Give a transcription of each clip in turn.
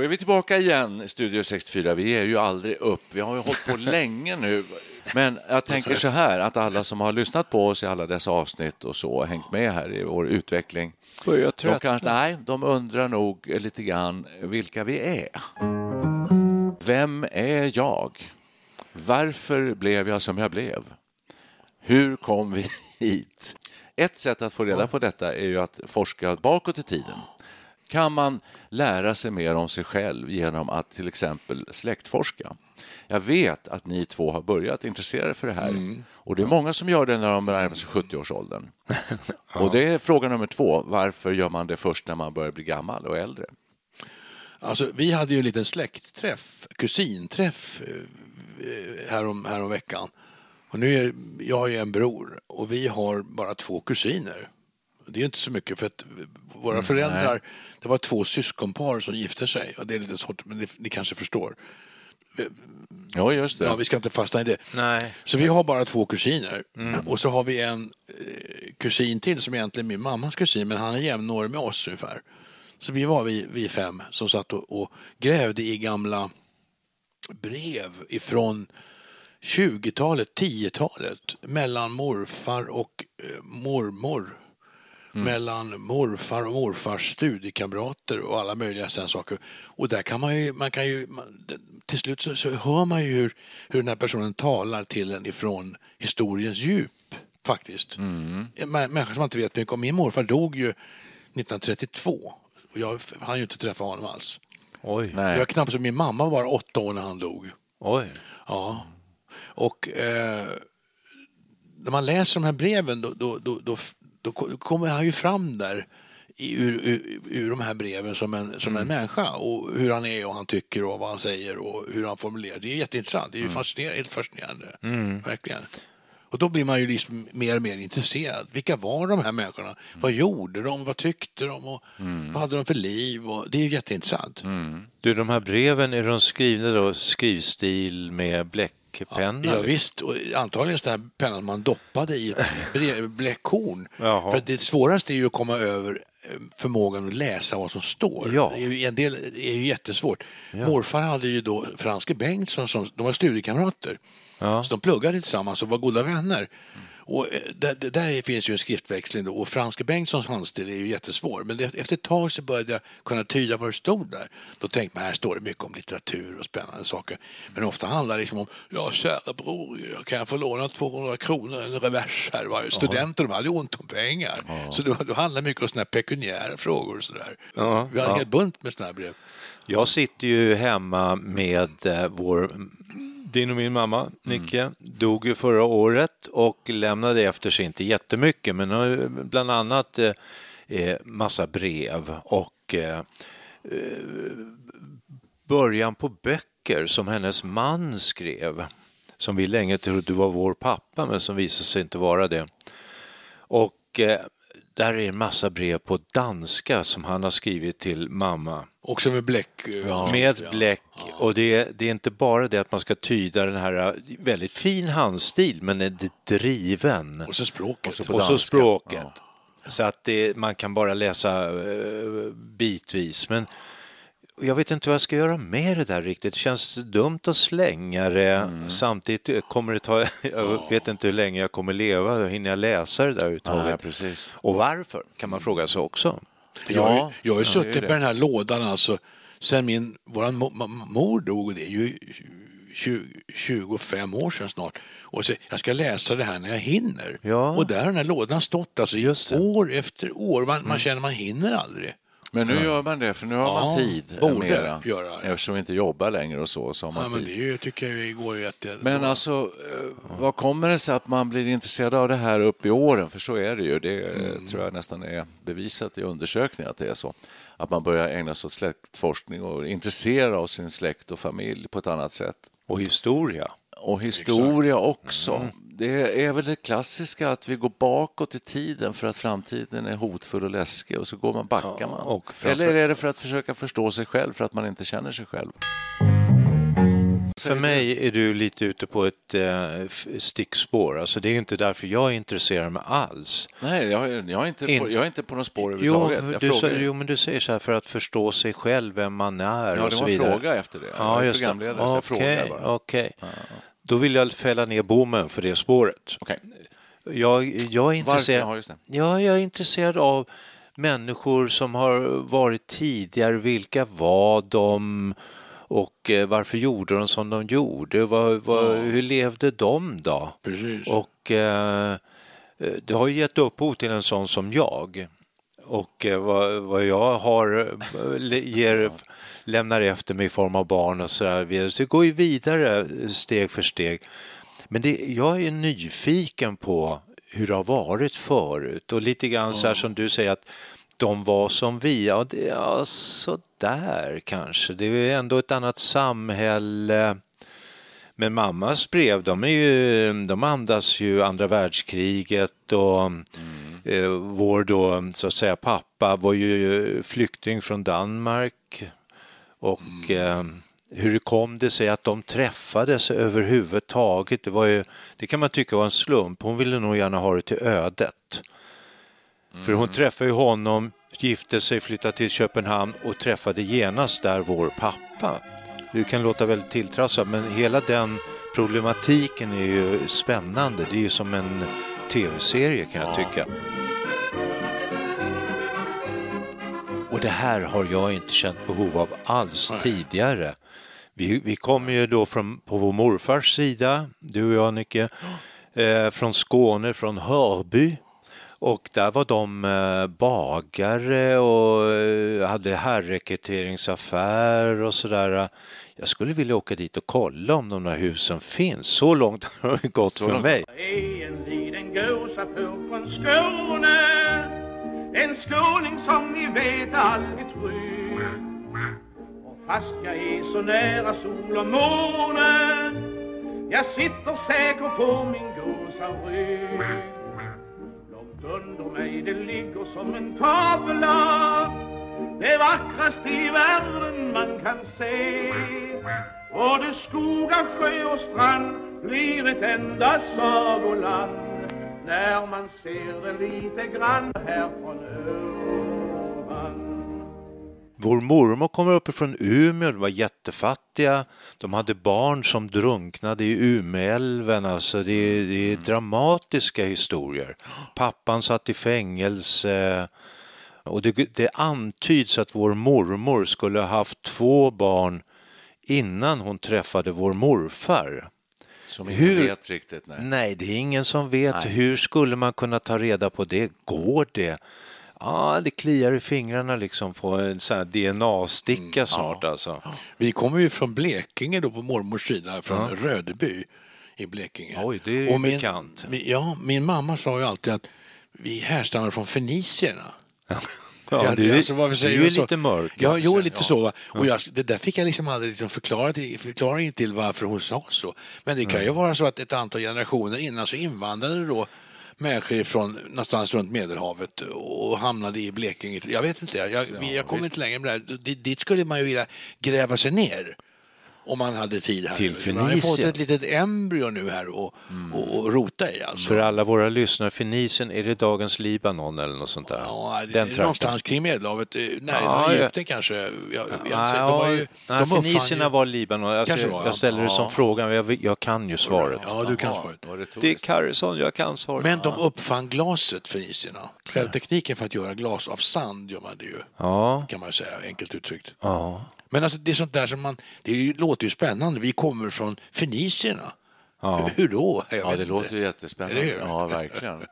Då är vi tillbaka igen i Studio 64. Vi är ju aldrig upp. Vi har ju hållit på länge nu. Men jag tänker så här att alla som har lyssnat på oss i alla dessa avsnitt och så hängt med här i vår utveckling. De kanske, nej, de undrar nog lite grann vilka vi är. Vem är jag? Varför blev jag som jag blev? Hur kom vi hit? Ett sätt att få reda på detta är ju att forska bakåt i tiden. Kan man lära sig mer om sig själv genom att till exempel släktforska? Jag vet att ni två har börjat intressera er för det här och det är många som gör det när de närmar sig 70-årsåldern. Och det är fråga nummer två. Varför gör man det först när man börjar bli gammal och äldre? Alltså, vi hade ju en liten släktträff, kusinträff eh, härom, härom veckan. Och nu är, jag ju en bror och vi har bara två kusiner. Det är inte så mycket för att våra föräldrar, det var två syskonpar som gifte sig. Och det är lite svårt, men ni, ni kanske förstår. Ja, just det. Ja, vi ska inte fastna i det. Nej. Så vi har bara två kusiner. Och så har vi en eh, kusin till som egentligen är min mammas kusin, men han är jämnårig med oss ungefär. Så vi var vi, vi fem som satt och, och grävde i gamla brev ifrån 20-talet, 10-talet mellan morfar och eh, mormor. Mellan morfar och morfars studiekamrater och alla möjliga sådana saker. Och där kan man ju, man kan ju man, till slut så, så hör man ju hur, hur den här personen talar till en ifrån historiens djup faktiskt. Mm. Människor som man inte vet mycket om. Min morfar dog ju 1932 och jag hann ju inte träffa honom alls. Oj. Nej. Jag knappt som min mamma var åtta år när han dog. Oj. Ja. Och eh, när man läser de här breven då, då, då, då, kommer han ju fram där ur, ur, ur de här breven som en, som en människa och hur han är och han tycker och vad han säger och hur han formulerar. Det är jätteintressant. Det är ju fascinerande, helt fascinerande. Verkligen. Och då blir man ju liksom mer och mer intresserad. Vilka var de här människorna? Vad gjorde de? Vad tyckte de? Och Vad hade de för liv? Och det är ju jätteintressant. Du, de här breven, är de skrivna då skrivstil med bläckpenna? Ja, visst, och antagligen här penna som man doppade i ett bläckhorn. För det svåraste är ju att komma över eh, förmågan att läsa vad som står. Ja. En del är ju jättesvårt. Morfar hade ju då Franske Bengtsson, som, de var studiekamrater. Ja. Så de pluggade tillsammans och var goda vänner. Och eh, där, där- finns ju en skriftväxling då, och Franske Bengtssons handstil är ju jättesvår. Men efter ett tag så började jag kunna tyda vad det stod där. Då tänkte man här står det mycket om litteratur och spännande saker. Men ofta handlar det liksom om, ja kära bror, kan jag få låna 200 kronor, en revers här? Va? Studenter de hade ju ont om pengar. Så då, då handlar det mycket om sådana här pekuniära frågor och sådär. Ja, Vi har en ja. hel bunt med sådana här brev. Jag sitter ju hemma med eh, vår, din och min mamma, Nicke, dog ju förra året och lämnade efter sig inte jättemycket, men bland annat eh, eh, massa brev och eh, eh, början på böcker som hennes man skrev, som vi länge trodde var vår pappa, men som visade sig inte vara det. Och eh, där är en massa brev på danska som han har skrivit till mamma. Också med bläck. eh, Med ja. bläck. Och det är, det är inte bara det att man ska tyda den här äh, väldigt fin handstil, men är driven. Och så språket. Och så språket. Så att det, man kan bara läsa eh, bitvis. Men jag vet inte vad jag ska göra med det där riktigt. Det känns dumt att slänga det. Mm. Samtidigt kommer det ta, jag vet inte hur länge jag kommer leva. Hinner jag läsa det där överhuvudtaget? precis. Och varför, kan man fråga sig också. Jag, har ju- Ja, jag har ju suttit med den här lådan alltså sen min, våran mo- mo- mor dog, och det är ju 20, 25 år sedan snart. Och så, jag ska läsa det här när jag hinner. Ja. Och där har den här lådan stått alltså, år efter år. Man, man känner man hinner aldrig. Men nu gör man det, för nu har man Ja, tid. borde mera. göra det. Eftersom vi inte jobbar längre och så, så har man Ja, men tid. det är ju, tycker jag går ju jätte... Men alltså, eh, vad kommer det sig att man blir intresserad av det här upp i åren? För så är det ju. Det eh, Mm. tror jag nästan är bevisat i undersökningar att det är så. Att man börjar ägna sig åt släktforskning och intressera av sin släkt och familj på ett annat sätt. Och historia. Och historia också. Mm. Det är väl det klassiska att vi går bakåt i tiden för att framtiden är hotfull och läskig och så går man, backar man. och framför- Eller är det för att försöka förstå sig själv för att man inte känner sig själv? För mig är du lite ute på ett eh, stickspår. Alltså det är ju inte därför jag intresserar mig alls. Nej, jag, är- jag, är, inte In- på, jag är inte på något spår Jo, överhuvudtaget. Jag du, sa, frågar- jo, men du säger så här för att förstå sig själv, vem man är Ja, och det så var en vidare. fråga efter det. Jag Ja, är just det. programledare, så jag frågar bara. okej. Då vill jag fälla ner bommen för det spåret. Okej. Jag, jag, är intresserad, Ja, det. ja, jag är intresserad av människor som har varit tidigare. Vilka var de? Och eh, varför gjorde de som de gjorde? Vad, vad, Hur levde de då? Precis. Och eh, det har ju gett upphov till en sån som jag. Och eh, vad, vad jag har, eh, ger, lämnar efter mig i form av barn och så där vidare. Så det går ju vidare steg för steg. Men det, jag är nyfiken på hur det har varit förut och lite grann så här som du säger att de var som vi. Ja, det, ja så där kanske. Det är ändå ett annat samhälle. Men mammas brev, de, är ju, de andas ju andra världskriget och eh, vår då, så att säga, pappa var ju flykting från Danmark och eh, hur kom det sig att de träffades överhuvudtaget? Det, var ju, det kan man tycka var en slump. Hon ville nog gärna ha det till ödet. För hon träffade ju honom, gifte sig, flyttade till Köpenhamn och träffade genast där vår pappa. Det kan låta väldigt tilltrassat men hela den problematiken är ju spännande. Det är ju som en tv-serie kan jag tycka. Och det här har jag inte känt behov av alls tidigare. Vi, vi kommer ju då från, på vår morfars sida, du och jag Nicke, eh, från Skåne, från Hörby. Och där var de eh, bagare och eh, hade herrekryteringsaffär och sådär. Jag skulle vilja åka dit och kolla om de där husen finns. Så långt har det gått för mig. är en liten gåsapur från Skåne en skåning som ni vet aldrig trygg Och fast jag är så nära sol och måne Jag sitter säker på min gåsarygg Långt under mig det ligger som en tavla Det vackraste i världen man kan se. Både skogar, sjö och strand blir ett enda sagoland när man ser det lite grann här från ovan. Vår mormor kommer uppifrån Umeå, de var jättefattiga. De hade barn som drunknade i Umeälven. Alltså det, är, det är dramatiska historier. Pappan satt i fängelse. Och det, det antyds att vår mormor skulle ha haft två barn innan hon träffade vår morfar. Som inte Hur- vet riktigt. Nej. Nej, det är ingen som vet. Nej. Hur skulle man kunna ta reda på det? Går det? Ja, det kliar i fingrarna liksom på en sån här DNA-sticka snart alltså. Vi kommer ju från Blekinge då på mormors sida, från Rödeby i Blekinge. Oj, det är ju Och min, bekant. Min, ja, min mamma sa ju alltid att vi härstammar från fenicierna. Ja, är, alltså, varför är du så? lite mörk. Ja, jo, alltså. lite så. Va? Och jag, det där fick jag liksom aldrig liksom förklara till, förklaring till varför hon sa så. Men det kan ju vara så att ett antal generationer innan så invandrade då människor från någonstans runt Medelhavet och hamnade i Blekinge. Jag vet inte, jag, jag, jag kommer inte längre med det här. Dit skulle man ju vilja gräva sig ner. Om man hade tid här. Till Man har ju fått ett litet embryo nu här och, och, och rota i alltså. För alla våra lyssnare, Fenicien, är det dagens Libanon eller något sånt där? Ja, det Den är trakten. någonstans kring Medelhavet, eh, närheten Ja, av ja. Egypten kanske. Jag, jag, jag, Nej, de var ju, nej, de uppfann Fenicierna ju- var Libanon. Alltså, Kanske var, ja. jag ställer det som Ja. frågan, jag, jag kan ju svaret. Ja, du kan svaret. var retoriskt. Dick Harrison, jag kan svaret. Men de uppfann glaset, fenicierna. Själva tekniken för att göra glas av sand gör man det ju, Ja, kan man säga, enkelt uttryckt. ja. Men alltså, det är sånt där som man, det låter ju spännande. Vi kommer från fenicierna. Ja. Hur då? Jag Ja, det inte. låter ju jättespännande. Ja, verkligen.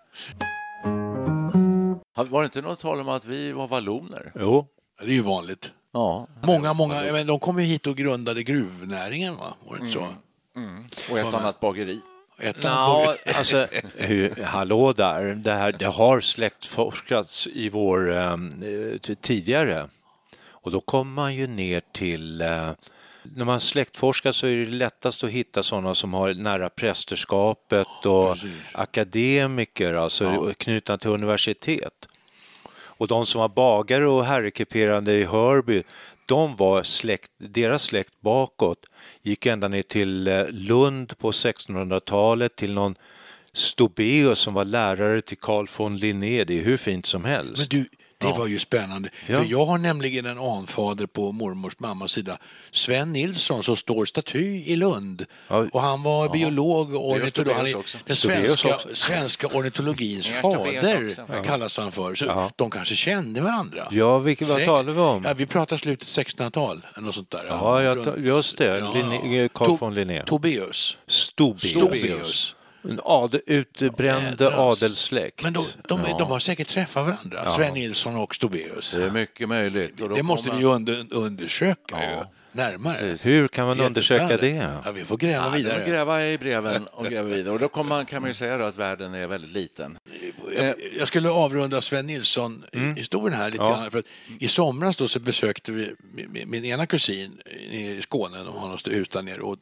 Var det inte något tal om att vi var valloner? Jo, Det är ju vanligt. Ja. Många, många, men de kom ju hit och grundade gruvnäringen, va? Var det inte så? Och ett annat bageri. Ett Ja, alltså, hur, hallå där, det, här, det har släktforskats i vår eh, t- tidigare. Och då kommer man ju ner till, eh, när man släktforskar så är det lättast att hitta sådana som har nära prästerskapet och akademiker, alltså knutna till universitet. Och de som var bagare och herrekuperande i Hörby, de var släkt, deras släkt bakåt gick ända ner till eh, Lund på 1600-talet till någon Stobeus som var lärare till Carl von Linné. Det är hur fint som helst. Men du, det var ju spännande. Ja. För jag har nämligen en anfader på mormors mammas sida, Sven Nilsson, som står staty i Lund. Ja. Och han var biolog och ornitolog. Han är den svenska, svenska ornitologins Ja, fader, också. kallas han för. Så de kanske kände varandra. Ja, vilket, vad talar vi om? Ja, vi pratar slutet 1600-tal, eller något sånt där. Ja, jag, ta- just det. Ja. Linné, Carl von Linné. Tobeus. Stobeus. Stobeus. En adel, utbränd Jädras. adelssläkt. Men de, de, de har säkert träffat varandra, Sven Nilsson och Stobeus. Det är mycket möjligt. Då Det måste får vi ju under, undersöka ju, närmare. Precis. Hur kan man undersöka det? Ja, vi får gräva Ja, vidare. gräva i breven och gräva vidare. Och då kommer man, kan man ju säga då att världen är väldigt liten. Jag, jag skulle avrunda Sven Nilsson-historien här lite Ja. grann. För att I somras då så besökte vi min, min ena kusin i Skåne, de har något hus där nere. Och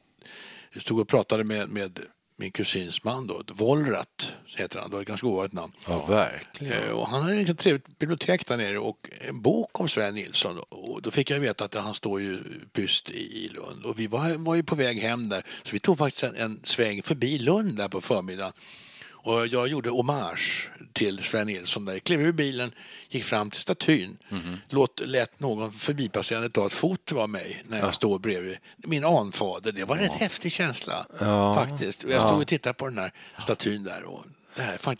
stod och pratade med, med min kusins man då, Wollrat heter han, det var ett ganska ovanligt namn. Ja, verkligen. Eh, Och han hade ett trevligt bibliotek där nere och en bok om Sven Nilsson. Och då fick jag veta att han står ju pyst i i Lund. Och vi var, var ju på väg hem där, så vi tog faktiskt en, en sväng förbi Lund där på förmiddagen. Och jag gjorde hommage till Sven Nilsson där. Jag klev ur bilen, gick fram till statyn. Låt, lät någon förbipasserande ta ett foto av mig när jag står bredvid min anfader. Det var en rätt häftig känsla faktiskt. Och Jag stod och tittade på den här statyn där. Och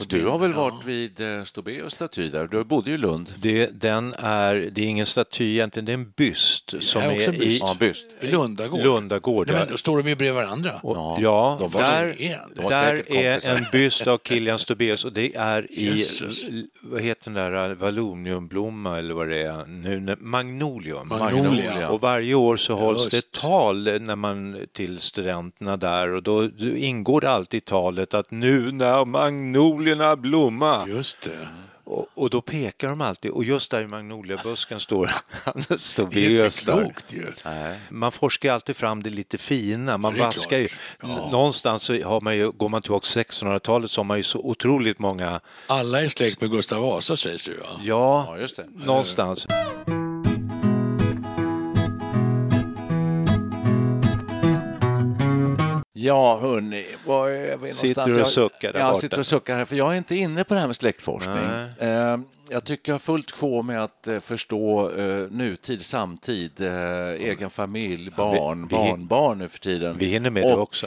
Du har väl varit vid eh, Stobeus staty där? Du bodde ju i Lund. Det, den är, det är ingen staty egentligen, det är en byst som är är, byst. i Ja, byst. I Lundagård. Lundagård. Nej, men då står de ju bredvid varandra. Och, Ja, ja, de var där, var där är en byst av Kilian Stobeus och det är i, Jesus. vad heter den där, valloniumblomma eller vad det är nu, magnolium. Magnolia. Och varje år så hålls Just. det tal när man, till studenterna där och då ingår det alltid i talet att nu när magnolierna blommar Just det. och, och då pekar de alltid och just där i magnoliabusken står inte där. klokt ju. Man forskar alltid fram det lite fina, man vaskar ju. Ja. Någonstans så har man ju, går man tillbaka till 1600-talet så har man ju så otroligt många, Alla är släkt med Gustav Vasa sägs det ju. ja, Ja, just det. någonstans. Ja, hörni, var är vi Sitter någonstans? du och Jag- suckar där Jag borta? sitter och suckar här, för jag är inte inne på det här med släktforskning. Eh, Jag tycker jag har fullt sjå med att eh, förstå eh, nutid, samtid, eh, egen familj, barn, vi- barnbarn nu för tiden. Vi hinner med och, det också.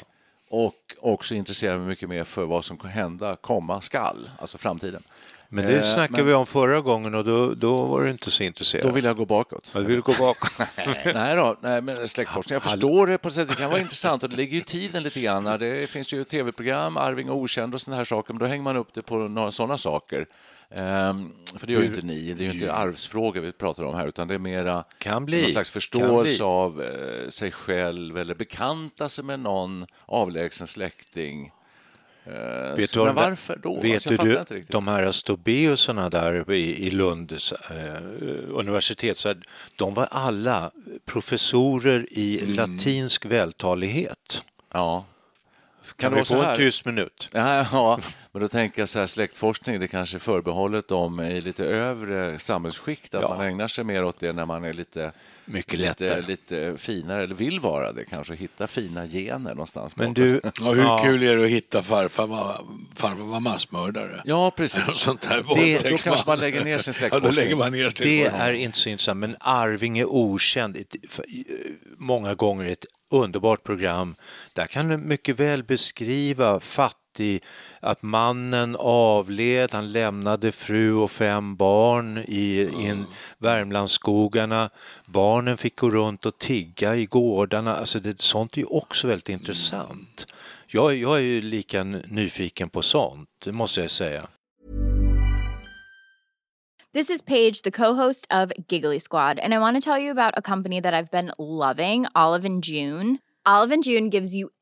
Och också intresserar mig mycket mer för vad som kan hända, komma skall, alltså framtiden. Men det Eh, snackade men vi om förra gången och då, då var du inte så intresserad. Då vill jag gå bakåt. Jag vill gå bakåt. nej då, nej, men släktforskning. Jag förstår det på sätt det kan vara intressant och det ligger ju i tiden lite grann. Det finns ju tv-program, Arving och okänd och sådana här saker, men då hänger man upp det på några sådana saker. Ehm, för det gör ju inte ni, det är ju inte arvsfrågor vi pratar om här, utan det är mera Kan bli, någon slags förståelse av eh, sig själv eller bekanta sig med någon avlägsen släkting. Eh, Vet du, men varför då? Vet Alltså, du, de här Stobeusarna där i, i Lunds eh, universitet, så här, de var alla professorer i Mm. latinsk vältalighet. Ja, Kan det vi få en tyst minut? Ja, ja, men då tänker jag så här, släktforskning, det kanske är förbehållet dem i lite övre samhällsskikt, att Ja. man ägnar sig mer åt det när man är lite, Mycket lite, lättare. lite finare, eller vill vara det kanske, hitta fina gener någonstans. Men du, Ja, hur ja, kul är det att hitta farfar var, farfar var massmördare? Ja, precis. Sånt där Det, då kanske man lägger ner sin Ja, släktforskning. då lägger man ner det är inte så intressant, men Arving är okänd. För- många gånger ett underbart program. Där kan du mycket väl beskriva fattig, att mannen avled, han lämnade fru och fem barn i, i Värmlandsskogarna. Barnen fick gå runt och tigga i gårdarna. Alltså det, sånt är ju också väldigt intressant. Jag, jag är ju lika nyfiken på sånt, det måste jag säga. This is Paige, the co-host of Giggly Squad, and I want to tell you about a company that I've been loving, Olive and June. Olive and June gives you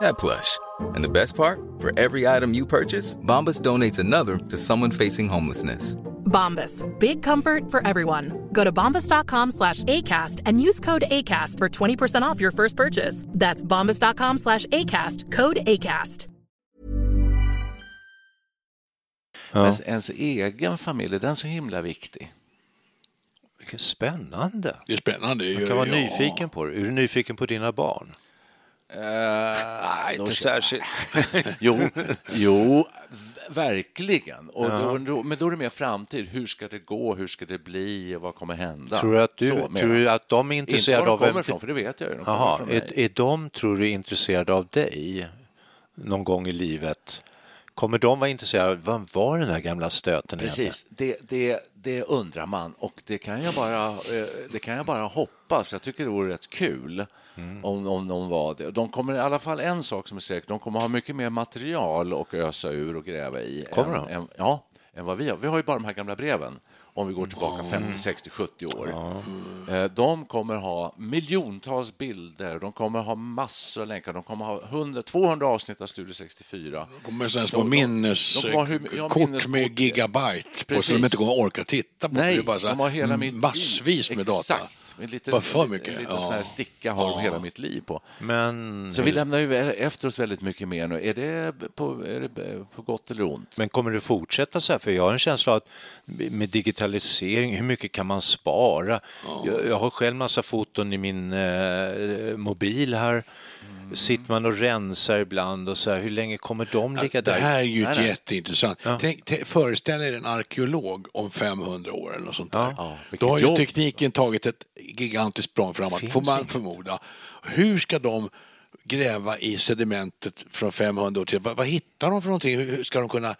that plush. And the best part? For every item you purchase, Bombas donates another to someone facing homelessness. Bombas. Big comfort for everyone. Go to bombas.com slash ACAST and use code ACAST for 20% off your first purchase. That's bombas.com slash ACAST. Code ACAST. Ja. Men ens egen familj, är den så himla viktig? Vilket spännande. Det är spännande. Man kan vara nyfiken på det. Är du nyfiken på dina barn? Nej, Inte särskilt. Jo, jo verkligen. Och då, då, men då är det mer framtid. Hur ska det gå? Hur ska det bli? Vad kommer hända? Tror du att, du, Så, tror du att de är Inte intresserade var av de kommer ifrån, för det vet jag ju. Från är, är de, tror du, intresserade av dig någon gång i livet? Kommer de vara intresserade av vad var den där gamla stöten Precis, det, det, det undrar man och det kan jag bara, eh, det kan jag bara hoppas. för Jag tycker det vore rätt kul Mm. om, om de var det. De kommer i alla fall en sak som är säker, de kommer ha mycket mer material att ösa ur och gräva i. Kommer än, de? än, ja, än vad vi har. Vi har ju bara de här gamla breven om vi går tillbaka 50, 60, 70 år. Eh, De kommer ha miljontals bilder, de kommer ha massor av länkar, de kommer ha 100, 200 avsnitt av Studio 64. kommer sen små De- de- minneskort de ja, med gigabyte på så de inte kommer att orka titta på. Nej, det är bara så de har hela mitt massvis med data. Exakt. Med lite, Bara för mycket. liten Ja. sån här sticka har de hela mitt liv på. Men, Så vi lämnar ju efter oss väldigt mycket mer nu. Är det på, är det på gott eller ont? men kommer det fortsätta så här? För jag har en känsla att med digitalisering, hur mycket kan man spara? Jag, jag har själv massa foton i min eh, mobil här. Mm. Sitter man och rensar ibland och så här, hur länge kommer de ligga Det där? här är ju Nej, nej. jätteintressant. Tänk, tänk, föreställ er en arkeolog om 500 år eller något sånt där. Ja, Då har ju jobb. tekniken tagit ett gigantiskt språng framåt, Finns får man inte. förmoda. Hur ska de gräva i sedimentet från 500 år till? Vad, vad hittar de för någonting? Hur ska de kunna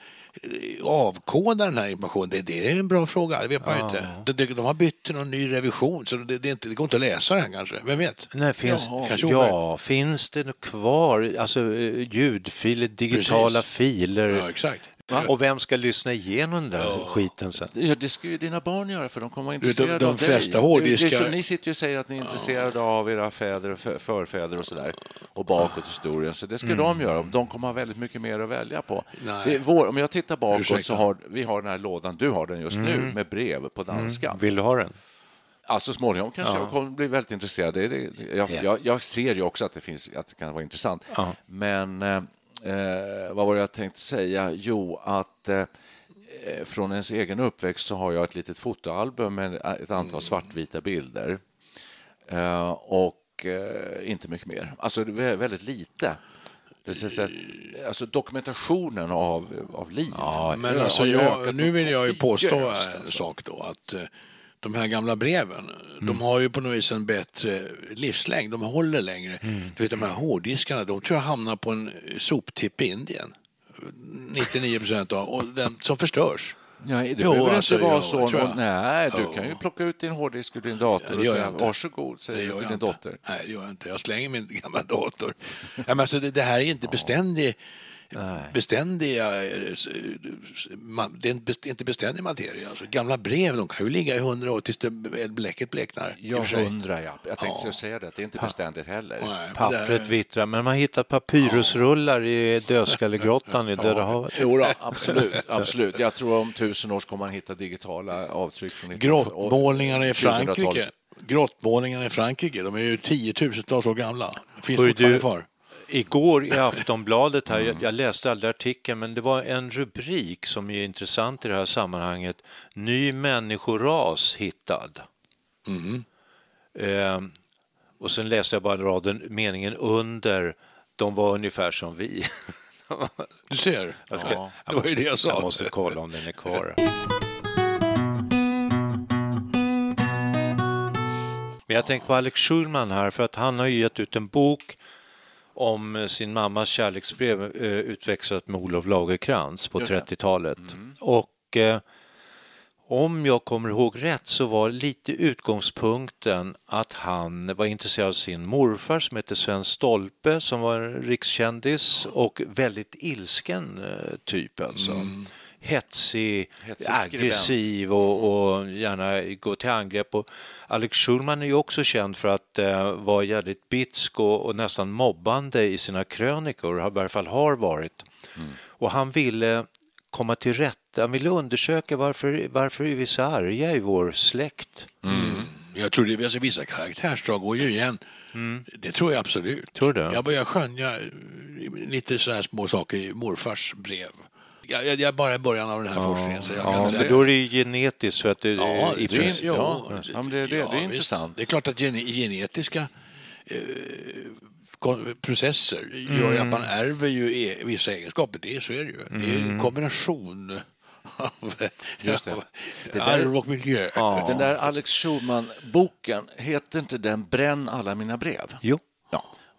eh, avkoda den här informationen? Det, det är en bra fråga, det vet man ju inte. De, de, har bytt till någon ny revision så det, det, är inte, det går inte att läsa den kanske, vem vet? Nej, finns, kanske ja, finns det kvar? Alltså eh, ljudfiler, digitala Precis. filer? Ja, exakt. Och vem ska lyssna igenom den där skiten sen? Ja, det ska ju dina barn göra för de kommer vara vet, de- intresserade de av dig. flesta Det- det är hårddiskar- så- Ni sitter ju och säger att ni är intresserade av era fäder och för- förfäder och sådär och bakåt i historien, så det ska de göra. De kommer ha väldigt mycket mer att välja på. Det vår, om jag tittar bakåt Ursäkta. så har vi har den här lådan, du har den just nu, med brev på danska. Vill du ha den? Alltså småningom kanske jag kommer bli väldigt intresserad. Det, det, jag, Ja. jag, jag ser ju också att det, finns, att det kan vara intressant. Men eh, vad var det jag tänkte säga? Jo, att eh, eh, från ens egen uppväxt så har jag ett litet fotoalbum med ett antal svartvita bilder. Eh, och eh, inte mycket mer. Alltså väldigt lite. Att, alltså dokumentationen av, av liv. Men det alltså, jag, nu vill jag ju påstå just, en alltså. sak då, att eh, de här gamla breven, de har ju på något vis en bättre livslängd, de håller längre. Du vet de här hårddiskarna, de tror jag hamnar på en soptipp i Indien. 99 procent av, och den som förstörs. Nej, det Jo, behöver alltså, inte vara så. tror jag. Nej, du Jo. kan ju plocka ut din hårddisk ur din dator Ja, och säga jag varsågod, säger du till jag din inte. dotter. Nej, det gör jag inte. Jag slänger min gamla dator. Ja, men alltså, det, det här är inte beständig beständiga, eh, s- ma- det är inte best- inte beständig materia. Alltså, gamla brev de kan ju ligga i hundra år tills det, bläcket bleknar. Ja, hundra ja. Jag tänkte Ja. säga det, det är inte beständigt heller. Nej, Pappret vittrar, men man har hittat papyrusrullar i Dödskallegrottan i Döda havet. Jo då. Absolut, absolut. Jag tror om tusen år kommer man hitta digitala avtryck från 1900- Grottmålningarna i 2000-talet. Frankrike. Grottmålningarna i Frankrike, de är ju tiotusentals år gamla. Finns fortfarande du- kvar. Igår i Aftonbladet, här, jag, jag läste aldrig artikeln, men det var en rubrik som är intressant i det här sammanhanget. Ny människoras hittad. Eh, och sen läste jag bara raden, meningen under, de var ungefär som vi. Du ser. Jag ska- ja, det var ju det jag sa. Jag måste kolla om den är kvar. Men jag tänker på Alex Schulman här, för att han har ju gett ut en bok om sin mammas kärleksbrev eh, utväxlat med Olof Lagerkrans på 30-talet. Och eh, om jag kommer ihåg rätt så var lite utgångspunkten att han var intresserad av sin morfar som hette Sven Stolpe som var en rikskändis och väldigt ilsken eh, typ alltså. Hetsig, Hetsig aggressiv och, och gärna gå till angrepp. Och Alex Schulman är ju också känd för att eh, vara jävligt bitsk och, och nästan mobbande i sina krönikor, i varje fall har varit. Och han ville komma till rätta, han ville undersöka varför, varför är vi så arga i vår släkt. Jag tror det, alltså, vissa karaktärsdrag går ju igen. Det tror jag absolut. Mm. Tror du? Jag börjar skönja eh, lite så här små saker i morfars brev. Jag, jag, är bara i början av den här forskningen så jag kan Ja, inte för säga. då är det ju genetiskt för att det, Ja, i det är, princip- ja, Ja, men det- det- det är visst. intressant. Det är klart att gene, genetiska eh, processer gör ju att man Mm. ärver ju e, vissa egenskaper. Det, så är det ju. Det är Mm. en kombination av Just det. Det där- arv och miljö. Den där Alex Schulman-boken, heter inte den Bränn alla mina brev? Jo.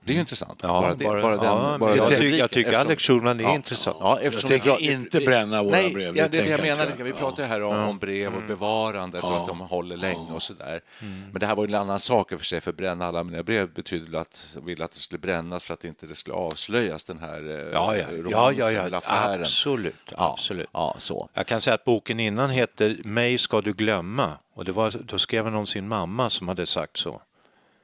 Det är ju intressant. Ja, bara, det, bara, den, ja, bara jag, tycker, jag tycker eftersom- Alex Schulman är Ja, intressant. Ja, Jag tänker vi- inte bränna våra Nej, brev, Ja, det är det jag jag menar. inte. Vi pratar här om, om brev och bevarandet och att de håller länge och sådär. Mm. Men det här var en annan sak i och för sig, för bränna alla mina brev betyder väl att ville att det skulle brännas för att inte det skulle avslöjas den här eh, Ja, ja, romansen ja, eller affären. absolut. Absolut. Ja, så. Jag kan säga att boken innan heter Mig ska du glömma och det var, då skrev han om sin mamma som hade sagt så.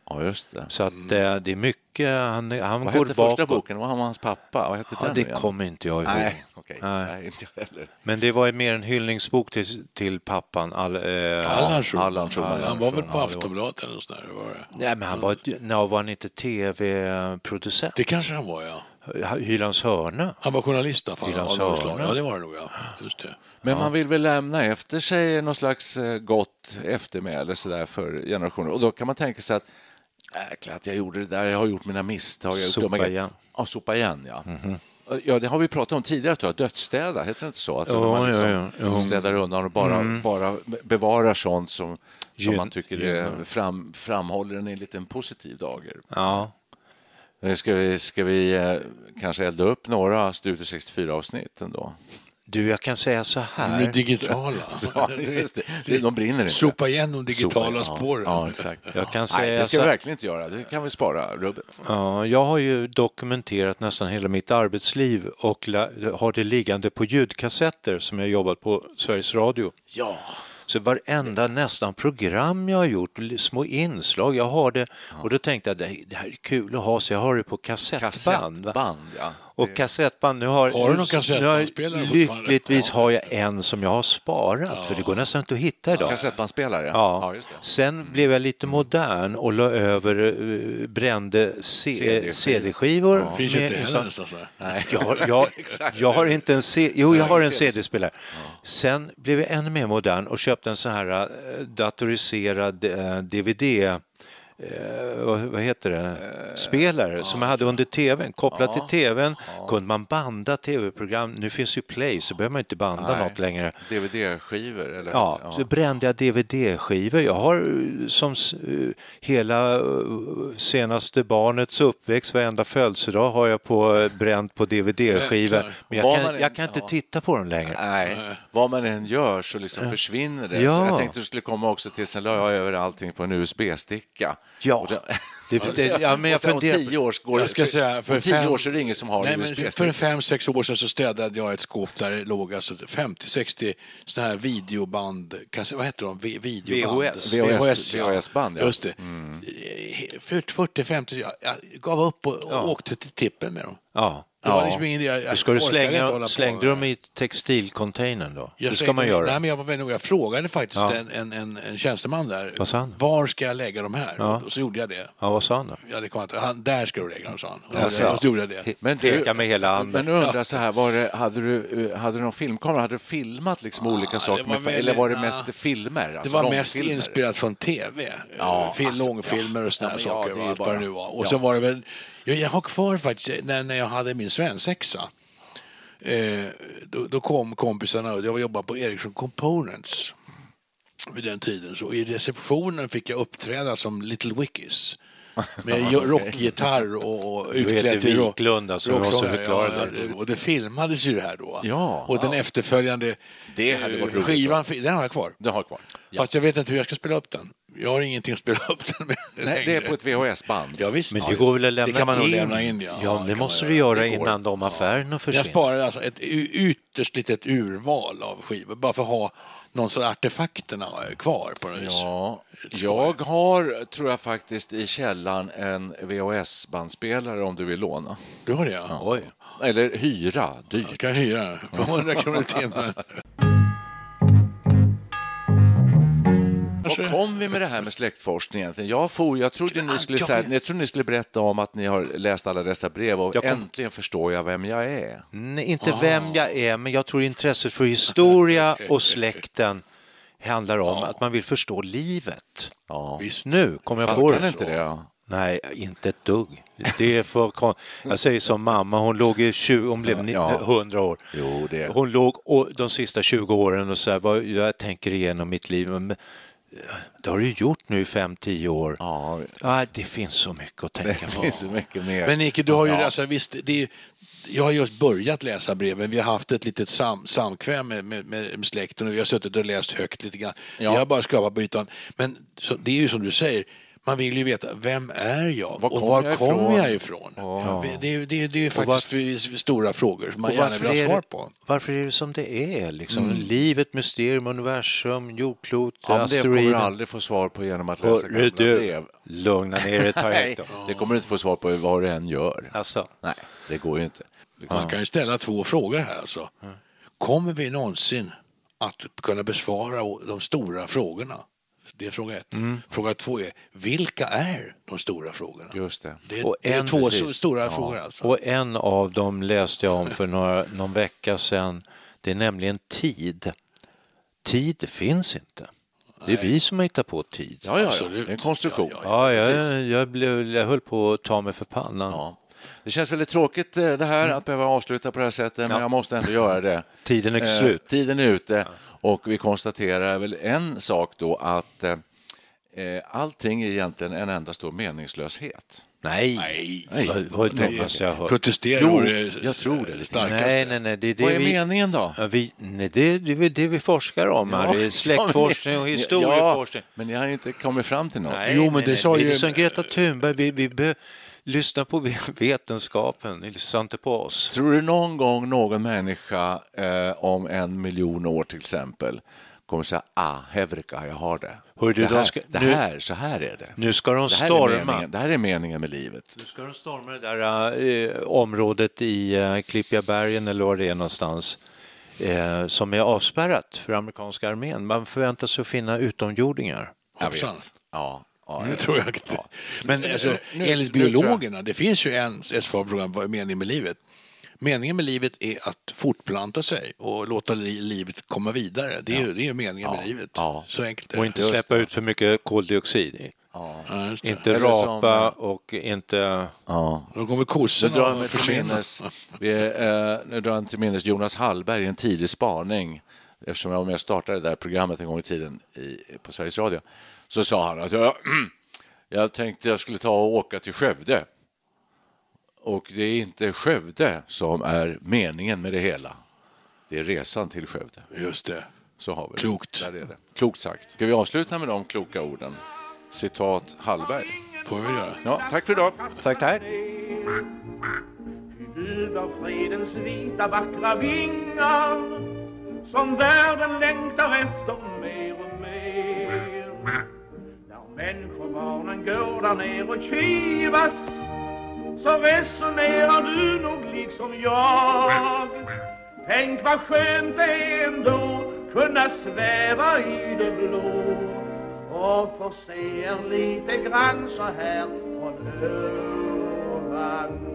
Ja, just det. Så att eh, det är mycket, han, han Vad går hette första bakåt. boken? Vad var hans pappa? Vad hette Ja, den det igen? kommer inte jag ihåg. Nej, okej. Nej. Nej, inte jag heller. Men det var mer en hyllningsbok till, till pappan. All, eh, Allan Schulman. Han var väl på Ja, det Aftonbladet eller något sånt där. Var det? Nej, men han var, ett- nej, var han inte tv-producent? det kanske han var, ja. Hylands hörna. Han var journalist i alla fall. Hylands hörna. Ja, det var det nog, ja. Just det. Men man vill väl lämna efter sig någon slags eh, gott eftermäle för generationer. Och då kan man tänka sig att jäklar att jag gjorde det där, jag har gjort mina misstag. Jag gjort Sopa grejer." igen. Ja, sopa igen, ja. Ja, det har vi pratat om tidigare, tror jag. Dödsstäda, heter det inte så? Alltså, när man liksom jo. Jo. städar undan och bara, bara bevarar sånt som, som man tycker är, fram, framhåller en i en liten positiv dager. Ja. Eh, Ska vi, ska vi eh, kanske elda upp några Studio 64-avsnitt ändå? Du, jag kan säga så De här. är digitala. Ja, just det. De brinner inte. Sopa igen de digitala Sopa- spåren. Ja, exakt. Jag kan Nej, säga det ska vi verkligen inte göra. Det kan vi spara rubbet. Ja, jag har ju dokumenterat nästan hela mitt arbetsliv och har det liggande på ljudkassetter som jag jobbat på Sveriges Radio. Ja. Så varenda nästan program jag har gjort, små inslag, jag har det och då tänkte jag det, här är kul att ha så jag har det på kassettband. Kassettband, ja. Och kassettband, nu har, Har du någon nu- kassettbandspelare nu har-? Lyckligtvis har jag en som jag har sparat för det går nästan inte att hitta idag. Kassettbandspelare, Ja. just det. Sen blev jag lite modern och la över, eh, brände CD-skivor. CD-skivor. Finns ju med- inte heller nästan. Nej. jag, har- jag, Exakt. jag har inte en C- jo, jag har en CD-spelare. Sen blev jag ännu mer modern och köpte en sån här eh, datoriserad eh, DVD Eh, vad, vad heter det? Spelare som jag hade under tvn. Kopplat till tvn kunde man banda tv-program. Nu finns ju Play så behöver man inte banda Nej. något längre. DVD-skivor? Eller? Ja, så brände jag DVD-skivor. Jag har eh, som eh, hela eh, senaste barnets uppväxt, varenda födelsedag har jag på, eh, bränt på DVD-skivor. Men jag kan, man jag kan inte ja. titta på dem längre. Nej, vad man än gör så liksom försvinner det. Ja. Så jag tänkte du skulle komma också till, sen la jag över allting på en USB-sticka. Ja. Det- Det, ja, men jag om tio år går Jag ska säga, för tio fem- år så är det ingen som har Nej, en men för fem, sex år sedan så städade jag ett skåp där det låg alltså 50-60 sådana här videoband, vad heter de? Vi- Videoband. VHS. VHS, VHS-band, ja. Just det. För 40-50, jag, jag gav upp och, och åkte till tippen med dem. Ja. Det var liksom ingen idé. Jag- jag Ska du slänga, slängde med dem i textilcontainern då? Jag det ska man göra. Nej, men jag var väldigt noga. Jag frågade faktiskt Ja. en, en, en, en tjänsteman där. Vad sa han? Var ska jag lägga de här? Ja. Och så gjorde jag det. Ja, vad sa han då? Ja, det kom inte. Han, där ska du lägga dem, sa han. Och, Jaså. och så gjorde jag det. Men Peka med hela handen. Men nu undrar så här, var det, hade, du, eh, hade du någon filmkamera? Hade du filmat liksom olika saker? det var Med, väldigt- eller var det ja. mest filmer? Det Alltså var mest inspelat från tv. Ja, Fil, alltså, långfilmer och såna här ja, ja, saker. det och ju allt bara- vad det nu var. Och ja. så var det väl... Jag, jag har kvar faktiskt, när, när jag hade min svensexa. Eh, då, då kom kompisarna och jag jobbade på Ericsson Components vid den tiden. Så i receptionen fick jag uppträda som Little Wickies. Med rockgitarr och, och utklädd till rock- Wiklund, alltså, rocksångare. förklara ja. Och det filmades ju det här då. Ja. och den efterföljande Det hade varit eh, roligt skivan, den har jag kvar. Du har kvar? Ja. Fast jag vet inte hur jag ska spela upp den. Jag har ingenting att spela upp den med Nej, det är längre. på ett VHS-band. Ja, visst. Men Ja, det går väl att lämna det kan man nog in? lämna in. Ja, Ja, det det måste du göra innan de affärerna Jag försvinner. sparade alltså ett ytterst litet urval av skivor bara för att ha någon sorts artefakterna kvar på något vis. Ja, jag har, tror jag faktiskt, i källaren en VHS-bandspelare om du vill låna. Du har det ja. Oj. Eller hyra, Jag dyrt. kan hyra för 100 kronor i timmen. Vad kom vi med det här med släktforskning egentligen? Jag, for, jag, trodde ni skulle, jag säga, jag trodde ni skulle berätta om att ni har läst alla dessa brev och kom- äntligen förstår jag vem jag är. Nej, inte vem jag är, men jag tror intresset för historia och släkten handlar om att man vill förstå livet. Ja. Visst. Nu kommer jag på det. inte det? Ja. Nej, inte ett dugg. Det är för kon... Jag säger som mamma, hon låg i 20, hon blev ni- Ja. 100 år. Jo, det Hon låg de sista 20 åren och så här, vad jag tänker igenom mitt liv. Men, det har du gjort nu i 5-10 år. Ja, Ja, det finns så mycket att det tänka på. finns så mycket mer. Men Nicke, du har ju, Ja. alltså, visst, det är, jag har just börjat läsa breven. Vi har haft ett litet sam, samkväm med, med, med, släkten och vi har suttit och läst högt lite grann. Ja. Jag har bara skrapat på ytan. Men så, det är ju som du säger, man vill ju veta, vem är jag? Var och var jag kommer ifrån? jag ifrån? Ja. Det, är- det, det är Och var- faktiskt stora frågor som man gärna vill ha svar på. varför är det som det är? Liksom? Mm. Livet, mysterium, universum, jordklot, Ja, men det kommer du aldrig få svar på genom att läsa gamla du, brev. lugna ner dig ett par hektar. det kommer du inte få svar på vad du än gör. Alltså, Nej, det går ju inte. Man kan ju ställa två frågor här alltså. Kommer vi någonsin att kunna besvara de stora frågorna? Det är fråga ett. Mm. Fråga två är, vilka är de stora frågorna? Just det. Det är, Och det är två precis. stora frågor alltså. och en av dem läste jag om för några, någon vecka sedan. Det är nämligen tid. Tid finns inte. Det är vi som har hittat på tid. Ja, ja, ja. Absolut. Det är en konstruktion. Ja, ja, Ja, jag, jag, blev, jag höll på att ta mig för pannan. Ja. Det känns väldigt tråkigt eh, det här att behöva avsluta på det här sättet, men jag måste ändå göra det. Tiden är Eh, slut. Tiden är ute och vi konstaterar väl en sak då att eh, eh, allting är egentligen en enda stor meningslöshet. Nej, Nej. vad, vad är det dummaste jag har hört. Protestera Jo, det jag tror det starkaste. Nej, nej, nej. Det är det Vad är vi, meningen då? Ja, vi, nej, det, är, det är det vi forskar om här. Det är släktforskning och historieforskning. Ja, men ni har inte kommit fram till något. Nej, Jo, men nej, det nej. sa Det ju- är som Greta Thunberg, vi, vi be, lyssna på vetenskapen, ni lyssnar inte på oss. Tror du någon gång någon människa eh, om en miljon år till exempel kommer säga ah, Hevrika, jag har det. Hör du, det, de här, ska- det, nu- här, så här är det. Nu ska de det, storma. meningen, det här är meningen med livet. Nu ska de storma det där eh, området i eh, Klippigabergen eller var det är någonstans eh, som är avspärrat för amerikanska armén. Man förväntar sig att finna utomjordingar. Jag vet. Ja, ja, Det jag- tror jag inte. Men alltså, nu- enligt biologerna, det finns ju en, ett svar-program, vad är meningen med livet? Meningen med livet är att fortplanta sig och låta li- livet komma vidare. Det är, det är meningen med livet. Ja. Så enkelt är Och det. inte släppa ut för mycket koldioxid. Ja. Inte Eller rapa som- och inte... Ja. Då kommer kossorna att försvinna. vi, eh, nu drar jag till minnes Jonas Hallberg i en tidig spaning eftersom jag var med och startade det där programmet en gång i tiden i, på Sveriges Radio. Så sa han att jag, jag tänkte jag skulle ta och åka till Skövde. Och det är inte Skövde som är meningen med det hela. Det är resan till Skövde. Just det. Så har vi det. Klokt. Där är det. Klokt sagt. Ska vi avsluta med de kloka orden? Citat Hallberg. får vi göra. Ja, tack för idag. Tack, tack. Gud av fredens vita vackra vingar som världen längtar efter människobarnen går där ner och kivas så resonerar du nog liksom jag. Tänk vad skönt det är ändå kunna sväva i det blå och få se er lite grann så här från ovan.